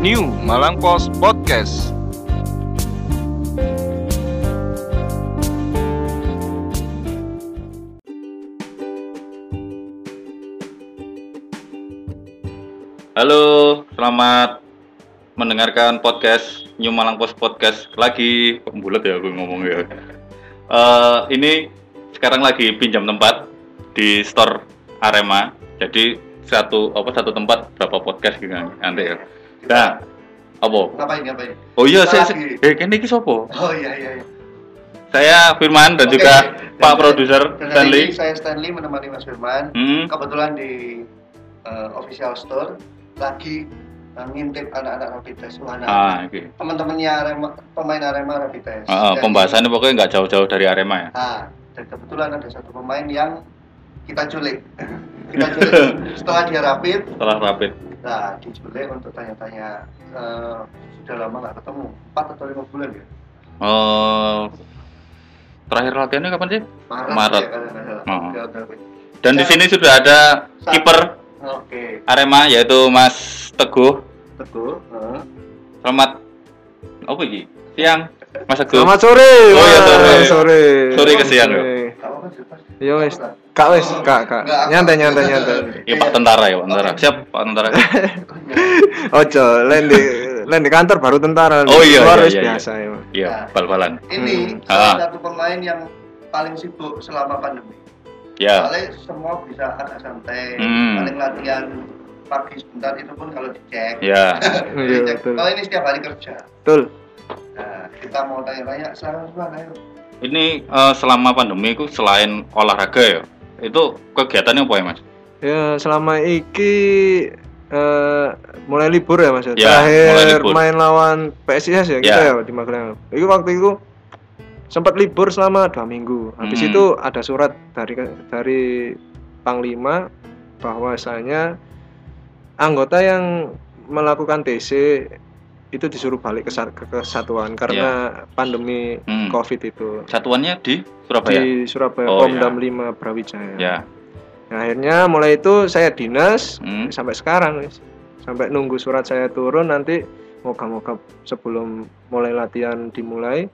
New Malang Post Podcast. Halo, selamat mendengarkan podcast New Malang Post Podcast lagi. Kok bulat ya aku ngomong ya. Eh, ini sekarang lagi pinjam tempat di store Arema. Jadi satu apa satu tempat berapa podcast gitu kan nanti ya. Nah, apa? Ngapain ngapain? Oh iya, saya, lagi. eh kene iki sapa? Oh iya iya. iya. Saya Firman dan Oke, juga dan Pak saya- Produser Stanley. ini saya Stanley menemani Mas Firman. Hmm. Kebetulan di eh, official store lagi eh, ngintip anak-anak rapid test. Wah, nah, Ah, oke. teman-temannya Arema, pemain Arema rapid test. Ah, Dan- pembahasannya pokoknya nggak jauh-jauh dari Arema ya. Ah, dan kebetulan ada satu pemain yang kita culik. kita culik setelah dia rapid. Setelah rapid. Nah, diculik untuk tanya-tanya. eh, sudah lama nggak ketemu, 4 atau 5 bulan ya? Eh, terakhir latihannya kapan sih? Maret, Maret. ya, salah. Oh. Oke, oke, oke. Dan di Saya- sini sudah ada kiper Oke, Arema yaitu Mas Teguh. teguh. Heeh. Selamat apa iki? Siang. Mas Teguh. Selamat sore. Oh iya, Mas. sore. Sore. Sore ke siang, Sore. Iya. Tahu kan? Kak wes, kak, kak. Nyantai, nyantai, nyantai. Ya Pak Tentara ya, Pak Tentara. Siap Pak Tentara. Ojo, lain di lain di kantor baru tentara. Oh iya, Luar iya, wes iya, biasa ya. Mas. Iya, bal-balan. Ini Hmm. salah Ah. satu pemain yang paling sibuk selama pandemi. Ya. Soalnya semua bisa agak santai, Hmm. paling latihan pagi sebentar itu pun kalau dicek. Ya. Iya, dicek. Kalau ini setiap hari kerja. Betul. Nah, kita mau tanya-tanya, Firman, ayo. Ini eh, selama pandemi itu selain olahraga ya, itu kegiatannya apa ya Mas? Ya selama iki eh, mulai libur ya mas ya. Mulai Terakhir main lawan PSIS ya kita Ya. ya di Magelang. Itu waktu itu sempat libur selama dua minggu. Habis Hmm. itu ada surat dari dari Panglima bahwasanya anggota yang melakukan TC itu disuruh balik ke, ke kesatuan karena pandemi Hmm. COVID itu Satuannya di Surabaya. di Surabaya Oh, Pomdam 5 Brawijaya. Ya. Nah, akhirnya mulai itu saya dinas Hmm. sampai sekarang sampai nunggu surat saya turun nanti moga-moga sebelum mulai latihan dimulai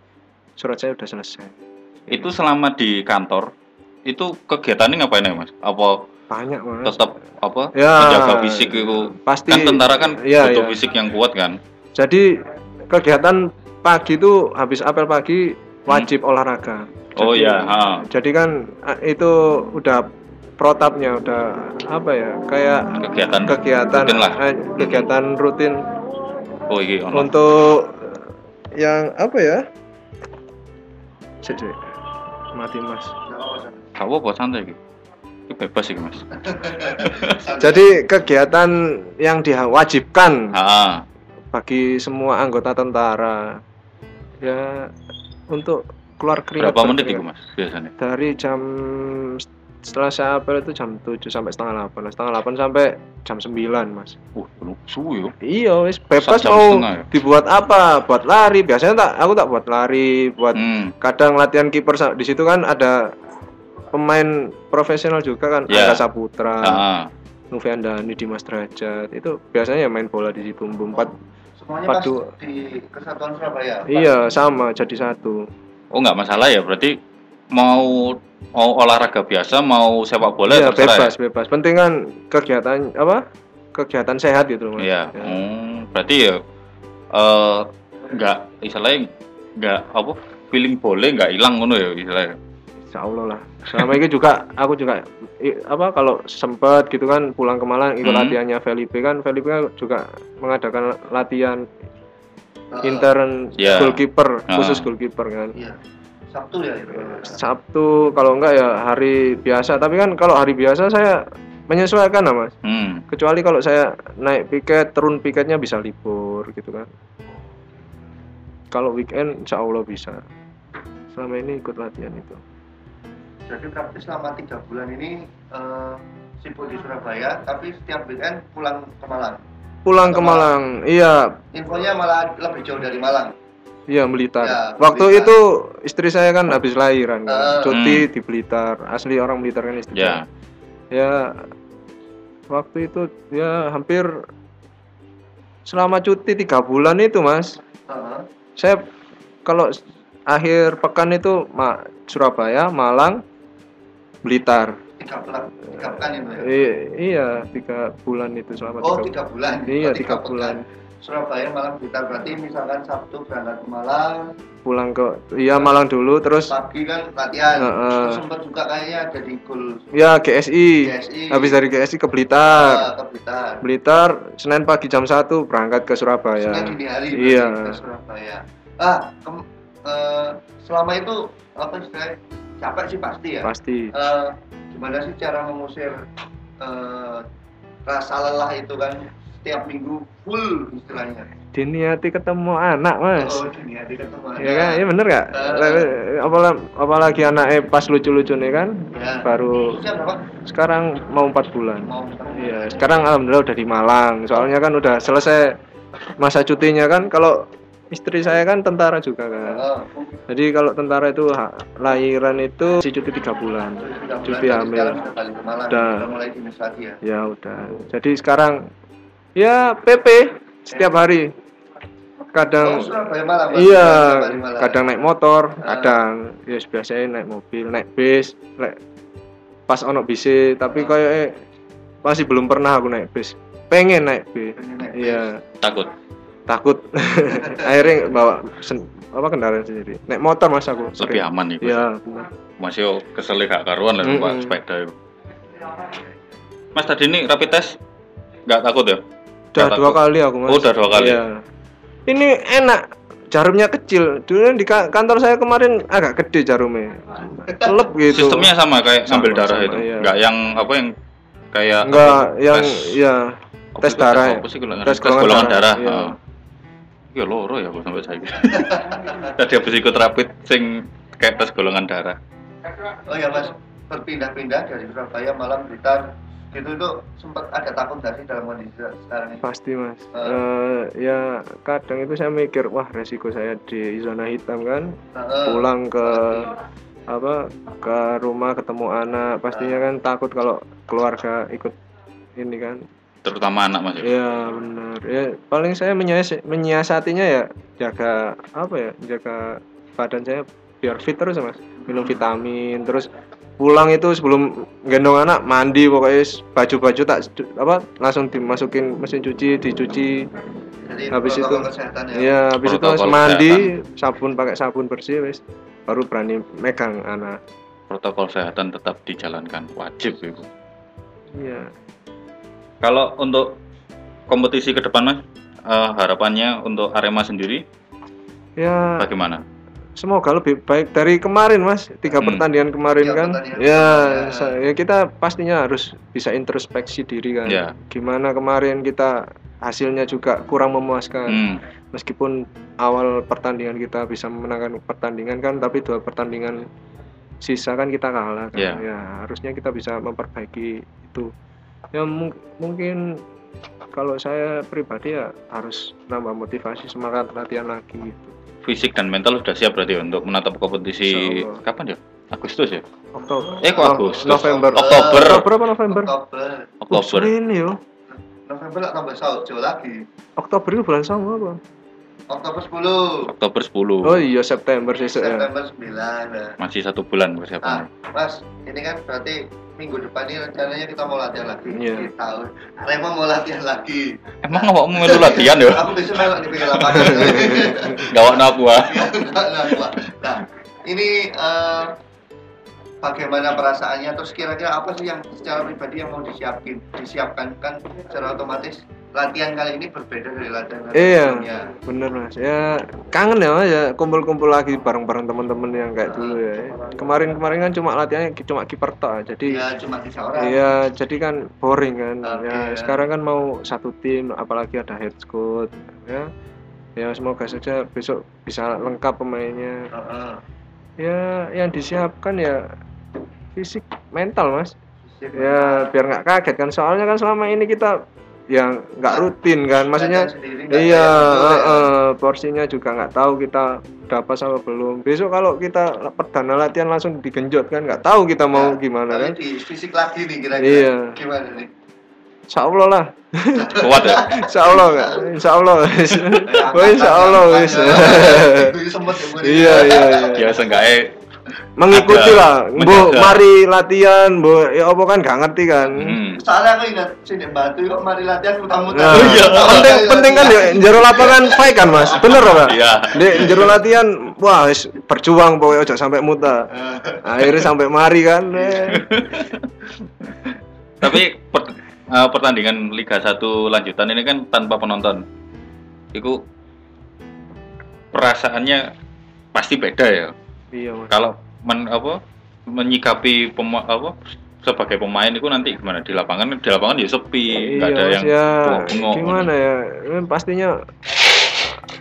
surat saya udah selesai Itu selama di kantor itu kegiatannya ngapain ya Mas? Apa banyak mas tetap apa Ya, menjaga fisik itu? pasti Kan tentara kan Iya, butuh iya. fisik yang kuat kan? Jadi kegiatan pagi itu habis apel pagi wajib olahraga Oh Jadi- ya, ha. jadi kan eh, itu udah protapnya udah apa ya kayak kegiatan kegiatan rutin lah. eh, kegiatan rutin Oh iya. untuk yang apa ya Cek, cek. mati mas. Gak apa-apa santai iki. Itu bebas sih Mas. Jadi kegiatan yang diwajibkan Ha. Bagi semua anggota tentara ya untuk keluar keringat Berapa menit itu. Mas biasanya? dari jam setelah saya apel itu jam 7 sampai setengah 8 setengah 8 sampai jam 9 mas Uh, yo. iya wis bebas mau setengah ya? dibuat apa buat lari biasanya tak aku tak buat lari buat Hmm. kadang latihan kiper di situ kan ada pemain profesional juga kan Ya. Angga Saputra, Ah. Noviandani, Dimas Derajat itu biasanya main bola di situ empat Semuanya pas Padu. di Kesatuan Surabaya. Pas- iya sama jadi satu Oh nggak masalah ya berarti mau mau olahraga biasa mau sepak bola iya terserah bebas bebas penting kan kegiatan apa kegiatan sehat gitu ya? mas Iya. Ya. Hmm, berarti ya eh nggak istilahnya nggak apa feeling boleh nggak hilang ngono ya istilahnya. Insya Allah lah selama ini juga aku juga i- apa kalau sempat gitu kan pulang ke Malang ikut Hmm. latihannya Felipe kan Felipe kan juga mengadakan latihan Heeh. intern Ya. goalkeeper Ah. khusus goalkeeper kan Iya. Sabtu ya itu. Sabtu kalau enggak ya hari biasa tapi kan kalau hari biasa saya menyesuaikan lah mas Hmm. kecuali kalau saya naik piket turun piketnya bisa libur gitu kan kalau weekend insya Allah bisa selama ini ikut latihan itu Jadi praktis selama tiga bulan ini eh, sibuk di Surabaya, tapi setiap weekend pulang ke Malang. pulang ke Ke Malang iya Infonya malah lebih jauh dari Malang. iya Blitar Ya, waktu Blitar. itu istri saya kan habis lahiran kan. cuti di Blitar asli orang Blitar kan istri Ya. saya. ya waktu itu ya hampir selama cuti tiga bulan itu mas Heeh. saya kalau akhir pekan itu Ma- Surabaya Malang Blitar. Tiga bulan tiga pekan itu ya? I- iya tiga bulan itu selama oh tiga tiga bulan. Iya, Oh, tiga bulan. Surabaya Malang Blitar. Berarti misalkan Sabtu berangkat ke Malang. Pulang ke iya Malang dulu terus pagi kan latihan. Heeh. terus sempat juga kayaknya ada di Gul. Ya GSI, GSI. habis dari GSI ke Blitar. Eh, ke Blitar. Blitar Senin pagi jam 1 berangkat ke Surabaya. Senin dini hari Iya. ke Surabaya. Ah kem- eh, selama itu apa istilahnya capek sih pasti ya. Pasti. Eh, gimana sih cara mengusir eh, rasa lelah itu kan setiap minggu full istilahnya. Diniati ketemu anak mas. Oh dini hari ketemu ya kan? iya bener gak Eh. apalagi, apalagi anaknya pas lucu-lucu nih kan ya. baru sekarang mau empat bulan. Mau Iya, sekarang alhamdulillah udah di Malang. Soalnya kan udah selesai masa cutinya kan. Kalau istri saya kan tentara juga kan. Oh, Jadi kalau tentara itu ha- lahiran itu si cuti tiga bulan. Cuti hamil. Udah. ya Ya udah. Jadi sekarang ya PP setiap hari. oh Kadang Bang. iya, kadang naik motor, Ah. kadang ya biasanya naik mobil, naik bis, naik pas ono bis tapi kayak eh, masih belum pernah aku naik bis. Pengen naik bis. Iya. Takut. Takut akhirnya bawa sen- apa kendaraan sendiri naik motor mas aku Lebih sering. aman itu. iya benar. Masih yo kesel gak karuan lah Mm-mm. sepeda itu. Mas tadi ini rapid test nggak takut ya? udah Nggak dua kali aku mas Oh, udah dua kali? Iya. ini enak jarumnya kecil dulu di ka- kantor saya kemarin agak gede jarumnya lep gitu Sistemnya sama kayak Sama, ngambil darah sama, itu. iya. Nggak yang apa yang kayak enggak apa, yang tes, ya tes darah ya. nggak Tes tes golongan golongan darah. darah, iya. Heeh. Ya loro ya aku sampai saya. Tadi habis ikut rapid sing kayak tes golongan darah. oh ya mas berpindah-pindah dari Surabaya Malang Blitar gitu itu sempat ada takut nggak sih dalam kondisi sekarang ini pasti mas Ah. Eh, ya kadang itu saya mikir wah resiko saya di zona hitam kan Heeh. pulang ke apa ke rumah ketemu anak pastinya kan takut kalau keluarga ikut ini kan Terutama anak Mas. ya. ya benar ya paling saya menyias menyiasatinya ya jaga apa ya jaga badan saya biar fit terus ya, mas minum vitamin terus pulang itu sebelum gendong anak mandi pokoknya baju-baju tak apa langsung dimasukin mesin cuci dicuci Jadi habis protokol itu- kesehatan ya. ya habis itu Protokol mandi sabun pakai sabun bersih wis baru berani megang anak Protokol kesehatan tetap dijalankan wajib itu. iya Kalau untuk kompetisi ke depan Mas, eh, harapannya untuk Arema sendiri ya bagaimana? semoga lebih baik dari kemarin mas tiga Hmm. pertandingan kemarin Tiga kan pertandingan ya, kemarin, ya. ya kita pastinya harus bisa introspeksi diri kan Ya. gimana kemarin kita hasilnya juga kurang memuaskan Hmm, meskipun awal pertandingan kita bisa memenangkan pertandingan kan tapi dua pertandingan sisa kan kita kalah kan Ya. ya harusnya kita bisa memperbaiki itu ya mung- mungkin kalau saya pribadi ya harus nambah motivasi semangat latihan lagi gitu. fisik dan mental sudah siap berarti ya untuk menatap kompetisi Allah. kapan ya? Agustus ya? Oktober. Eh, kok No- Agustus? November. Oktober. Oktober apa November? Oktober Oktober. Oh, ini yo. November lah tambah Saujo lagi Oktober itu bulan sama apa? Oktober 10 Oktober 10. Oh iya September sih ya. September 9 nah. Masih satu bulan Ah, persiapannya. Mas, ini kan berarti minggu depan ini rencananya kita mau latihan lagi. Iya. Di tahun. Arema mau latihan lagi. Emang awakmu melu latihan ya? Aku besok melok di pinggir lapangan. Gawak aku ah. nah, nah, ini eh, bagaimana perasaannya terus kira-kira apa sih yang secara pribadi yang mau disiapin disiapkan kan secara otomatis latihan kali ini berbeda dari latihan Iya. sebelumnya. Bener mas. Ya kangen ya mas ya kumpul-kumpul lagi bareng-bareng teman-teman yang kayak dulu ya. Kemarin-kemarin kan cuma latihannya cuma kiper tok. Jadi Ya cuma tiga orang. Iya, jadi kan boring kan. Oke, ya, ya. sekarang kan mau satu tim, apalagi ada head coach, ya. Ya semoga saja besok bisa lengkap pemainnya. Heeh. Ya, yang disiapkan ya fisik, mental mas. Ya biar nggak kaget kan. Soalnya kan selama ini kita yang nggak rutin kan. Maksudnya sendiri, iya, ya. eh, eh, porsinya juga nggak tahu kita dapat sama belum. Besok kalau kita perdana latihan langsung digenjot kan, nggak tahu kita mau Nah, gimana kan. di fisik lagi nih kira-kira Iya. gimana nih Insya Allah lah. Kuat ya? Insya Allah nggak? Insya Allah. wis. Oh, insya Allah semut ya. Iya iya iya. Ya seenggaknya Mengikuti lah. Bu, mari latihan, bu. Ya apa kan gak ngerti kan. hmm, Soalnya aku ingat sini batu kok mari latihan muter-muter. Nah, Iya. penting penting kan ya jero lapangan fight kan mas bener Pak? Iya. di jero latihan wah wis berjuang pokoknya ojo sampai muta akhirnya sampai mari kan. Tapi per- eh, pertandingan Liga 1 lanjutan ini kan tanpa penonton. Itu perasaannya pasti beda ya. iya mas Kalau men, apa menyikapi pema, apa sebagai pemain itu nanti gimana di lapangan di lapangan ya sepi nggak iya ada yang ya bengok-bengok. gimana ya Ini pastinya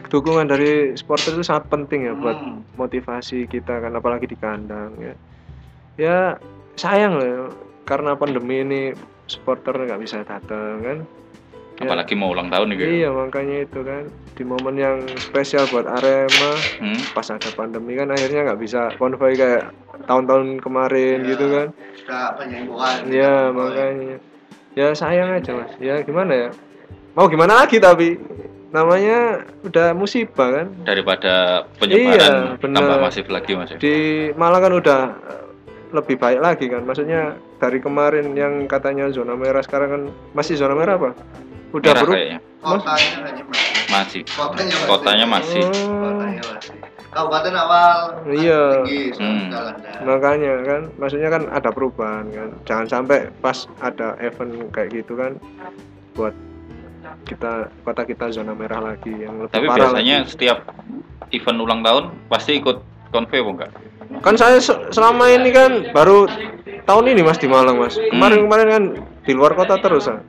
dukungan dari supporter itu sangat penting ya buat Hmm. motivasi kita kan apalagi di kandang ya ya sayang loh karena pandemi ini supporter nggak bisa datang kan Ya, apalagi mau ulang tahun nih gitu. iya makanya itu kan di momen yang spesial buat Arema Hmm? pas ada pandemi kan akhirnya nggak bisa konvoy kayak tahun-tahun kemarin Iya. gitu kan Sudah banyak himbauan. ya makanya ya sayang aja mas ya gimana ya mau gimana lagi tapi namanya udah musibah kan daripada penyebaran Iya, benar. tambah masif lagi mas ya. di Malang kan udah eh, lebih baik lagi kan maksudnya dari kemarin yang katanya zona merah sekarang kan masih zona merah apa udah Merah berubah kayaknya Kotanya hanya masih. Kotanya masih. kotanya masih Kotanya masih. Kabupaten awal Iya. tinggi, Hmm. makanya kan maksudnya kan ada perubahan kan jangan sampai pas ada event kayak gitu kan buat kita kota kita zona merah lagi yang lebih tapi parah biasanya lagi. setiap event ulang tahun pasti ikut konvoy apa enggak kan saya se- selama ini kan baru tahun ini mas di Malang mas kemarin kemarin kan di luar kota terus ah.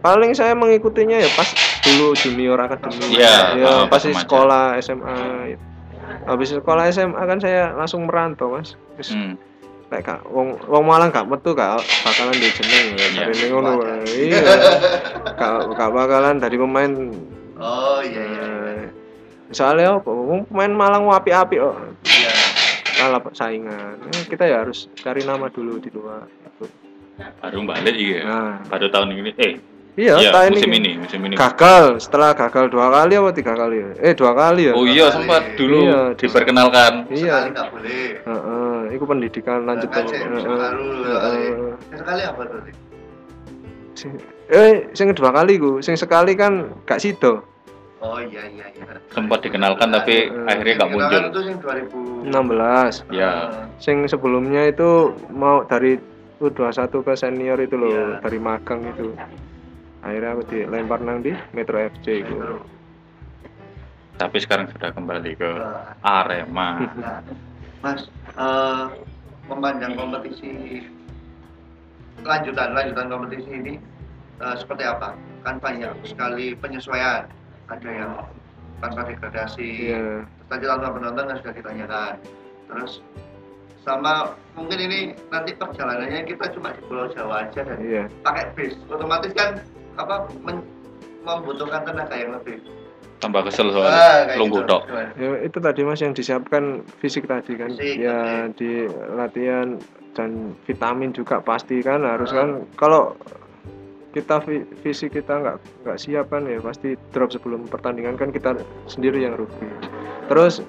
Paling saya mengikutinya ya pas dulu junior akademi Iya, ya ah, pas pas di sekolah SMA habis sekolah SMA kan saya langsung merantau mas Terus hmm. Lek kak wong wong Malang gak metu gak bakalan di jeneng ya. Iya. Jarine ngono. Iya. Gak bakalan dari pemain Oh iya iya. eh, soalnya apa? Wong pemain Malang api-api kok. Iya. Kalah saingan. Eh, kita ya harus cari nama dulu di luar. baru balik iya Nah, baru tahun ini eh iya, tahun musim ini ini musim ini gagal setelah gagal dua kali apa tiga kali ya? Eh dua kali ya? oh iya sempat dulu Iya, diperkenalkan Iya. Sekali nggak boleh. Heeh, itu pendidikan lanjut Kan Heeh, baru sekali. apa tuh? Sing- Eh, sing dua kali ku, sing sekali kan gak sido. Oh iya iya iya. sempat dikenalkan tapi Eh, akhirnya nggak muncul Itu yang 2000. 16. ya Sing sebelumnya itu mau dari U21 ke senior itu loh, Iya. dari magang itu. Akhirnya aku dilempar nang di Metro FC itu. tapi sekarang sudah kembali ke Arema nah, Mas, eh, memandang kompetisi lanjutan lanjutan kompetisi ini eh, seperti apa? Kan banyak sekali penyesuaian. Ada yang tanpa degradasi, Iya. tadi tanpa penonton kan sudah ditanyakan. Terus sama mungkin ini nanti perjalanannya kita cuma di Pulau Jawa aja dan Iya. pakai bis, otomatis kan apa men- membutuhkan tenaga yang lebih. tambah kesel Ah, soal kayak lungguh gitu. tok? Ya itu tadi Mas yang disiapkan fisik tadi kan. Fisik, ya di latihan dan vitamin juga pasti kan harus Ah. kan kalau kita fi- fisik kita nggak nggak siap kan ya pasti drop sebelum pertandingan kan kita sendiri yang rugi. Terus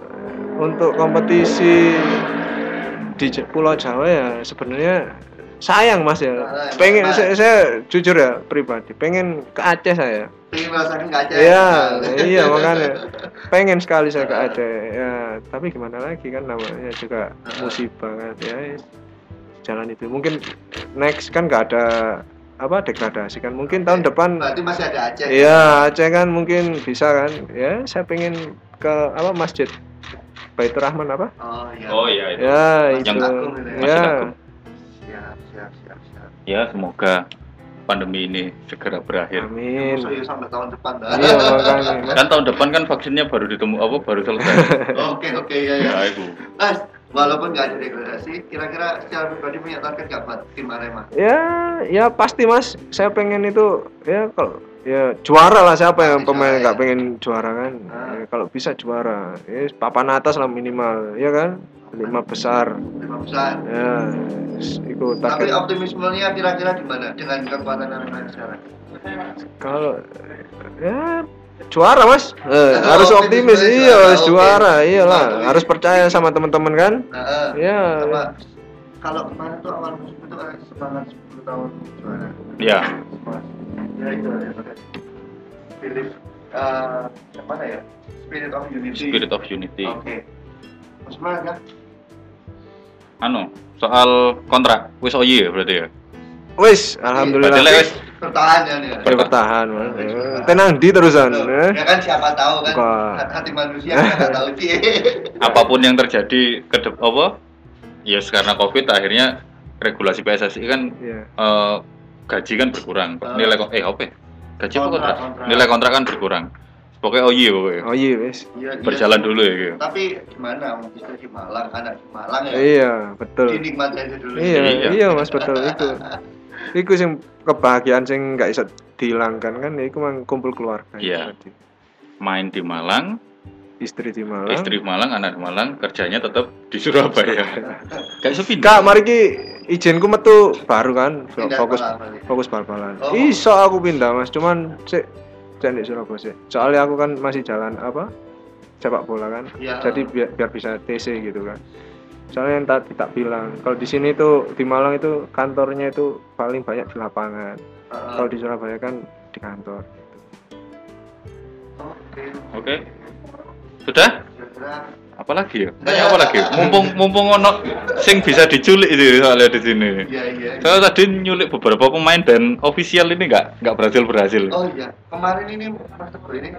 untuk kompetisi di Pulau Jawa ya sebenarnya sayang Mas ya. Ah, Pengen Mas. saya, saya jujur ya pribadi pengen ke Aceh saya. Pengen merasakan kaca. Iya, iya makanya pengen sekali saya ke Aceh. Ya, tapi gimana lagi kan namanya juga musibah kan. Ya, jalan itu. Mungkin next kan nggak ada apa degradasi kan. Mungkin tahun depan Berarti masih ada Aceh. Iya, Aceh kan mungkin bisa kan. Ya, saya pengen ke apa masjid Baitur Rahman apa? Oh iya. oh iya itu Ya, Masjid itu. Agung itu ya. Masjid Ya, Agung. Siap, siap, siap, siap. ya semoga pandemi ini segera berakhir amin. Musuh sampai tahun depan dah. Iya, makanya. kan tahun depan kan vaksinnya baru ditemu apa baru selesai Oke, oke, ya, ya. ya Mas, walaupun nggak ada degradasi kira-kira secara pribadi punya target nggak buat tim Arema Ya, ya pasti mas. Saya pengen itu ya kalau ya juara lah siapa yang pemain juara, nggak ya. pengen juara kan? Ah. Ya, kalau bisa juara, ya papan atas lah minimal, ya kan? Lima besar. lima besar Ya, ikut tapi optimismenya kira-kira di mana dengan kekuatan Arema sekarang Kalau ya juara mas, Eh, Oh, harus optimis optimis. Iya, harus juara. Iyalah, Oke. harus percaya sama teman-teman kan? nah, eh, Ya. sama kalau kemarin tuh awal musim itu kan semangat 10 tahun juara Ya, Semangat. ya itu ya spirit eh mana ya spirit of unity Spirit of Unity. oke Mas semangat kan Anu, soal kontrak, wis oyi ya berarti ya. Wis, alhamdulillah. Berarti wis bertahan ya nih Ya, bertahan. Ya, Tenang di terusan. Loh, ya. kan siapa tahu kan Bukan. hati manusia kan nggak tahu sih apa pun yang terjadi ke apa? Ya karena Covid akhirnya regulasi PSSI kan Iya. eh, gaji kan berkurang. Ah. Nilai eh apa? Gaji apa Kontrak. Nilai kontrak kan berkurang. Pokoknya oh iya pokoknya. Oh iya, wis. Iya, iya Berjalan dulu ya gitu. tapi gimana kita di Malang anak di Malang ya Iya, betul. dinikmati aja dulu Iya, Iya. iya Mas betul itu. Iku sing kebahagiaan sing nggak bisa dihilangkan kan ya iku mang kumpul keluarga. Iya. Main di Malang, Istri di Malang. istri di Malang, anak di Malang, kerjanya tetap di Surabaya. Kayak Kak, sepindah. mari ki izinku metu baru kan Pindah fokus Malang fokus bal-balan. Oh. Iso aku pindah Mas, cuman sik jangan di Surabaya sih. Soalnya aku kan masih jalan apa? sepak bola kan. Iya. Jadi biar, biar bisa TC gitu kan. Soalnya yang tadi tak bilang, kalau di sini tuh di Malang itu kantornya itu paling banyak di lapangan. Heeh. Kalau di Surabaya kan di kantor. Oke. Oke. Sudah? Kira-kira Apalagi ya? Tanya apa lagi? Mumpung mumpung ono sing bisa diculik itu soalnya di sini. Iya iya. Saya tadi nyulik beberapa pemain dan official ini nggak nggak berhasil berhasil. Oh iya, kemarin ini Mas ini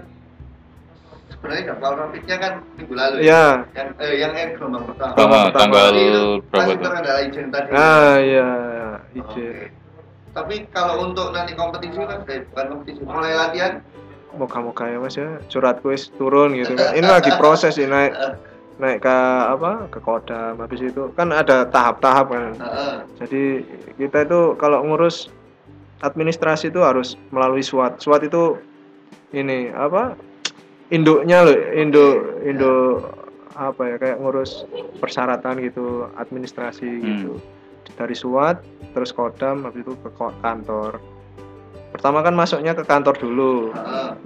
sebenarnya power rapidnya kan minggu lalu. Iya. Yang eh, yang eh, gelombang pertama. Ah, pertama. tanggal itu berapa masih terkendala izin tadi. Ah iya, Oke. izin. Tapi kalau untuk nanti kompetisi kan, eh, bukan kompetisi, mulai latihan. Moga-moga ya mas ya, suratku wis turun gitu kan. Ini lagi proses ini naik naik ke apa ke Kodam habis itu kan ada tahap-tahap kan. Heeh. Jadi kita itu kalau ngurus administrasi itu harus melalui SWAT. SWAT itu ini apa induknya loh, induk induk apa ya kayak ngurus persyaratan gitu, administrasi gitu. Dari SWAT terus Kodam habis itu ke kantor. Pertama kan masuknya ke kantor dulu.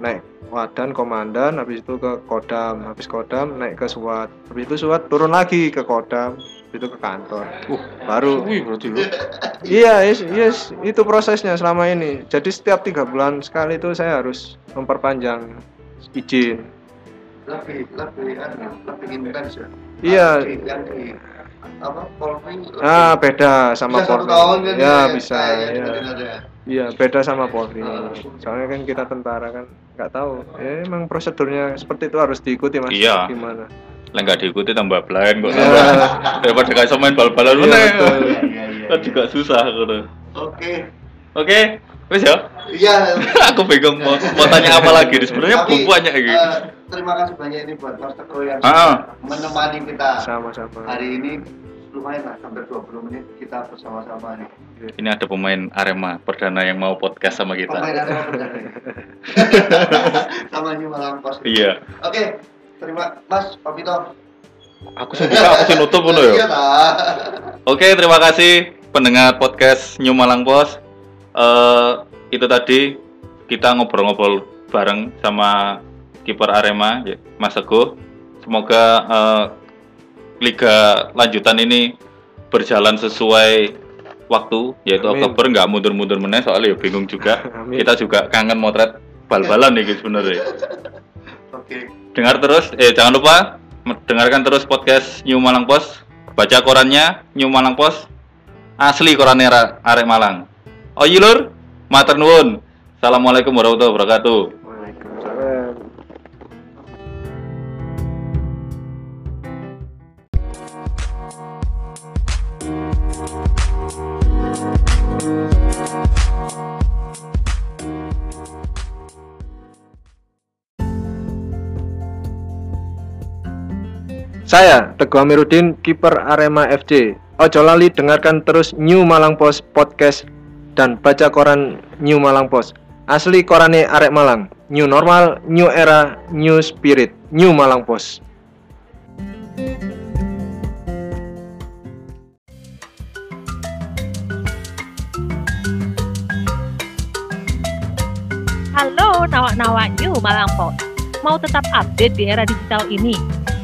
Naik wadan komandan habis itu ke Kodam, habis Kodam naik ke SWAT. Habis itu SWAT turun lagi ke Kodam, habis itu ke kantor. Uh, baru Wih, berarti lu. Iya, yes, yes, itu prosesnya selama ini. Jadi setiap tiga bulan sekali itu saya harus memperpanjang izin. Lebih lebih anu, lebih intens ya. Iya. Di- Yang di apa Polri. Ah, beda sama bisa satu Polri. tahun kan ya, ya, bisa. Ya. dengar-dengar ya. Iya, beda sama Polri. Soalnya kan kita tentara kan nggak tahu. Ya, emang prosedurnya seperti itu harus diikuti, Mas. Iya. Gimana? Lah nggak diikuti tambah blind kok Iya. tambah daripada kayak main bal-balan Iya, meneh. betul. Iya, iya, iya, Kan iya. juga susah gitu. Oke. Oke, wis ya. Iya. Aku bingung mau, mau tanya apa lagi. Sebenarnya Tapi, banyak ini. eh, terima kasih banyak ini buat Mas Teguh yang Ah. menemani kita Sama-sama. hari ini lumayan lah hampir 20 menit kita bersama-sama nih. Ini ada pemain Arema perdana yang mau podcast sama kita. Pemain Arema nih. Sama New Malang Pos. Iya. Oke, terima Mas Papito. Aku sih buka, aku sih nutup Iya ya. lah. Oke, terima kasih pendengar podcast New Malang Pos. Eh, itu tadi kita ngobrol-ngobrol bareng sama kiper Arema, ya, Mas Teguh. Semoga eh, liga lanjutan ini berjalan sesuai waktu, yaitu Amin. Oktober nggak mundur-mundur meneh soalnya ya bingung juga. Amin. Kita juga kangen motret bal-balan nih guys sebenarnya. Oke. Dengar terus, eh jangan lupa dengarkan terus podcast New Malang Post. Baca korannya New Malang Post. Asli korannya Ra- Arek Malang. Oh iya lur, matur nuwun. Assalamualaikum warahmatullahi wabarakatuh. Waalaikumsalam. Saya Teguh Amiruddin, kiper Arema FC. Ojo lali dengarkan terus New Malang Post podcast dan baca koran New Malang Post. Asli korane Arek Malang. New normal, new era, new spirit. New Malang Post. Halo nawak-nawak New Malang Post. Mau tetap update di era digital ini?